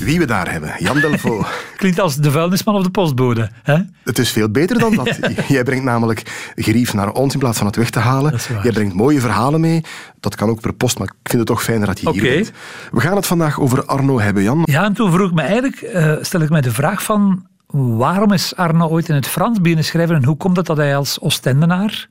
Wie we daar hebben, Jan Delvaux. Klinkt als de vuilnisman of de postbode. Hè? Het is veel beter dan dat. Jij brengt namelijk gerief naar ons in plaats van het weg te halen. Jij brengt mooie verhalen mee. Dat kan ook per post, maar ik vind het toch fijner dat je hier bent. We gaan het vandaag over Arno hebben, Jan. Ja, en toen vroeg ik me eigenlijk, uh, stel ik mij de vraag van waarom is Arno ooit in het Frans beginnen schrijven en hoe komt het dat hij als Oostendenaar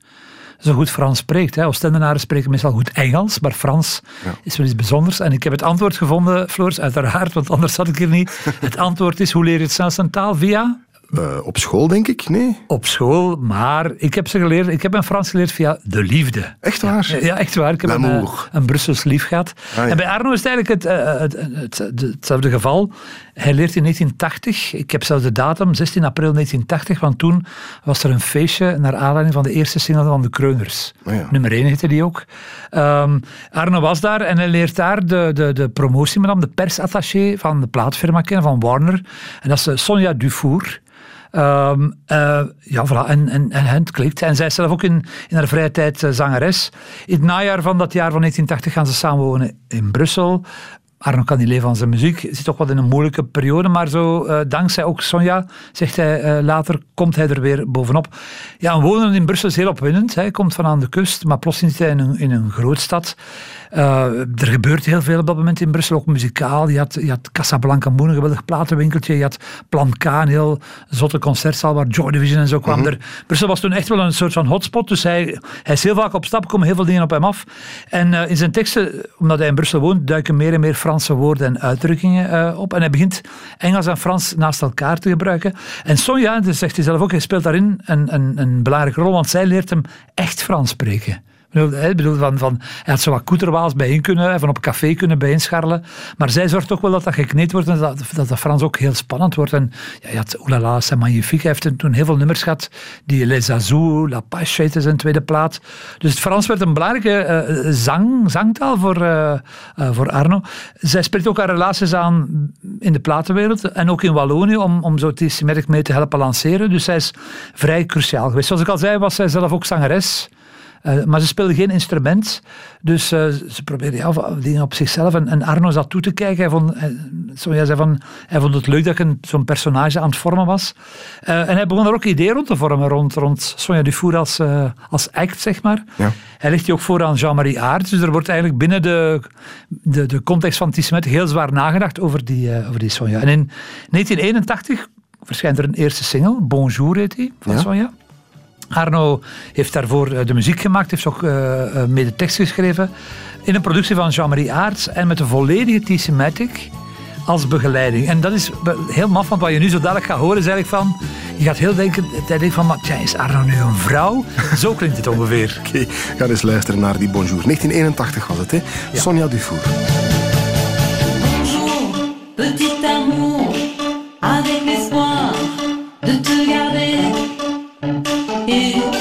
zo goed Frans spreekt. Hè. Oostendenaren spreken meestal goed Engels, maar Frans is wel iets bijzonders. En ik heb het antwoord gevonden, Floors, uiteraard, want anders had ik hier niet. Het antwoord is, hoe leer je het snelst een taal? Via? Uh, op school, denk ik? Nee. Op school, maar ik heb ze geleerd. Ik heb mijn Frans geleerd via de liefde. Echt waar? Ja, ja echt waar. Ik heb een, uh, een Brussels lief gehad. Ah, en bij Arno is het eigenlijk het, uh, het, het, hetzelfde geval. Hij leert in 1980. Ik heb zelfs de datum, 16 april 1980, want toen was er een feestje naar aanleiding van de eerste single van de Kreuners. Oh ja. Nummer 1 heette die ook. Um, Arno was daar en hij leert daar de, de, de promotie, de persattaché van de plaatfirma kennen, van Warner. En dat is Sonja Dufour. Um, uh, ja, voilà. En, en, en het klikt. En zij is zelf ook in, in haar vrije tijd uh, zangeres. In het najaar van dat jaar van 1980 gaan ze samenwonen in Brussel. Arno kan niet leven van zijn muziek. Zit toch wat in een moeilijke periode. Maar zo, uh, dankzij ook Sonja, zegt hij uh, later, komt hij er weer bovenop. Ja, wonen in Brussel is heel opwindend. Hij komt van aan de kust, maar plots zit hij in een, in een grootstad. Uh, er gebeurt heel veel op dat moment in Brussel, ook muzikaal. Je had, je had Casablanca Moon, een geweldig platenwinkeltje. Je had Plan K, een heel zotte concertzaal waar Joy Division en zo kwam mm -hmm. er. Brussel was toen echt wel een soort van hotspot. Dus hij, hij is heel vaak op stap, komen heel veel dingen op hem af. En in zijn teksten, omdat hij in Brussel woont, duiken meer en meer Franse woorden en uitdrukkingen uh, op. En hij begint Engels en Frans naast elkaar te gebruiken. En Sonja, dat zegt hij zelf ook, hij speelt daarin een, een belangrijke rol, want zij leert hem echt Frans spreken. Ik bedoel, van, van, hij had zo wat koeterwaals bijeen kunnen, van op café kunnen bijeenscharrelen. Maar zij zorgt ook wel dat dat gekneed wordt en dat dat, Frans ook heel spannend wordt. En ja, je had Oulala, c'est magnifique. Hij heeft toen heel veel nummers gehad. Die Les Azous, La Pache heette zijn tweede plaat. Dus het Frans werd een belangrijke uh, zang, zangtaal voor, uh, uh, voor Arno. Zij spreekt ook haar relaties aan in de platenwereld en ook in Wallonië om, om zo merk mee te helpen lanceren. Dus zij is vrij cruciaal geweest. Zoals ik al zei, was zij zelf ook zangeres. Uh, maar ze speelde geen instrument, dus uh, ze probeerde ja, dingen op zichzelf. En, en, Arno zat toe te kijken. Hij vond, hij, zo, zei van, hij vond het leuk dat ik zo'n personage aan het vormen was. Uh, en hij begon er ook ideeën rond te vormen, rond, rond Sonja Dufour als, als act, zeg maar. Ja. Hij legt die ook voor aan Jean-Marie Aert. Dus er wordt eigenlijk binnen de, de, de context van Tissemet heel zwaar nagedacht over die, over die Sonja. En in 1981 verschijnt er een eerste single, Bonjour heet die, van ja. Sonja. Arno heeft daarvoor de muziek gemaakt, heeft ook uh, mede tekst geschreven. In een productie van Jean-Marie Aarts en met een volledige T-Matic als begeleiding. En dat is heel maf, want wat je nu zo dadelijk gaat horen is eigenlijk van... Je gaat heel denken, denken van, maar tja, is Arno nu een vrouw? Zo klinkt het ongeveer. Oké, okay, ga eens luisteren naar die Bonjour. 1981 was het, hè? Ja. Sonja Dufour. Bonjour, petit amour, avec you.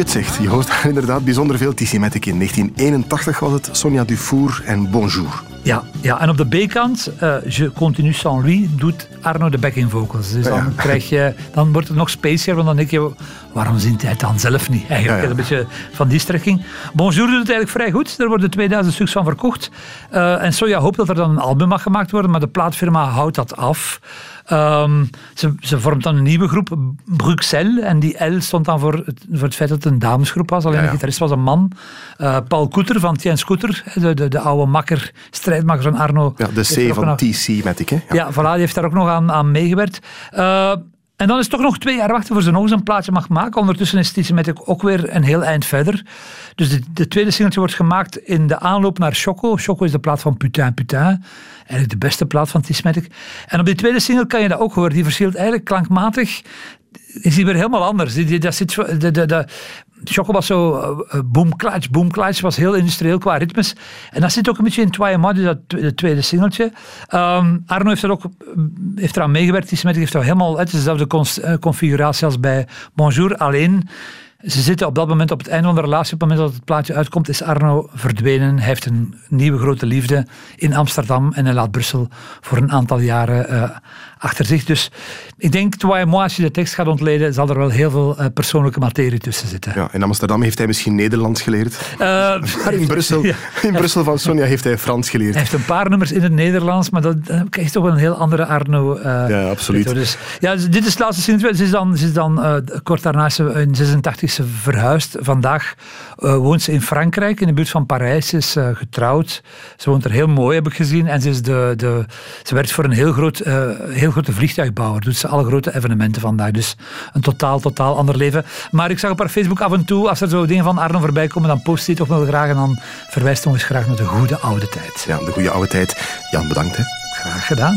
Je hoort daar inderdaad bijzonder veel Tissimatic in. 1981 was het Sonja Dufour en Bonjour. Ja, ja, en op de B-kant, uh, Je continue sans lui, doet Arno de backing vocals. Dus dan, Ja. krijg je, dan wordt het nog spacier, want dan denk je, waarom zingt hij het dan zelf niet? Eigenlijk Ja, een beetje van die strekking. Bonjour doet het eigenlijk vrij goed. Er worden 2000 stuks van verkocht. Uh, en Soja hoopt dat er dan een album mag gemaakt worden, maar de plaatfirma houdt dat af. Ehm, ze, ze vormt dan een nieuwe groep, Bruxelles. En die L stond dan voor het, voor het feit dat het een damesgroep was. Alleen de gitarist was een man. Uh, Paul Koeter van Tien Scooter, de, de, de oude makker, strijdmakker van Arno. Ja, de C van nog- TC-Matic, hè? ja, voilà, die heeft daar ook nog aan, aan meegewerkt. Uh, En dan is het toch nog twee jaar wachten voor ze nog eens een plaatje mag maken. Ondertussen is Tissemet ook weer een heel eind verder. Dus de, de tweede singeltje wordt gemaakt in de aanloop naar Choco. Choco is de plaat van Putain Putain. Eigenlijk de beste plaat van Tismetic. En op die tweede single kan je dat ook horen. Die verschilt eigenlijk klankmatig is die weer helemaal anders. Die, die, dat zit, de, de, de, Choco was zo uh, boomklatsch, boomklatsch, was heel industrieel qua ritmes. En dat zit ook een beetje in Twaye dus dat het tweede singeltje. Um, Arno heeft er ook heeft eraan meegewerkt. Die heeft er helemaal, het dezelfde configuratie als bij Bonjour, alleen ze zitten op dat moment op het einde van de relatie. Op het moment dat het plaatje uitkomt, is Arno verdwenen. Hij heeft een nieuwe grote liefde in Amsterdam en hij laat Brussel voor een aantal jaren uh, achter zich. Dus ik denk, terwijl als je de tekst gaat ontleden, zal er wel heel veel uh, persoonlijke materie tussen zitten. Ja, in Amsterdam heeft hij misschien Nederlands geleerd. Uh, maar in Brussel, ja. in Brussel van Sonja heeft hij Frans geleerd. Hij heeft een paar nummers in het Nederlands, maar dat is toch wel een heel andere Arno. ja, absoluut. Dus, ja, dit is het laatste sinds. Ze is dan, ze is dan kort daarna in 86 is ze verhuisd. Vandaag uh, woont ze in Frankrijk, in de buurt van Parijs. Ze is uh, getrouwd. Ze woont er heel mooi, heb ik gezien. En ze, is de, de, ze werkt voor een heel, groot, uh, heel grote vliegtuigbouwer. Doet ze alle grote evenementen vandaag. Dus een totaal, totaal ander leven. Maar ik zag op haar Facebook af en toe, als er zo dingen van Arno voorbij komen, dan post hij toch wel graag. En dan verwijst hij ons graag naar de goede oude tijd. Ja, de goede oude tijd. Jan, bedankt. Hè. Graag gedaan.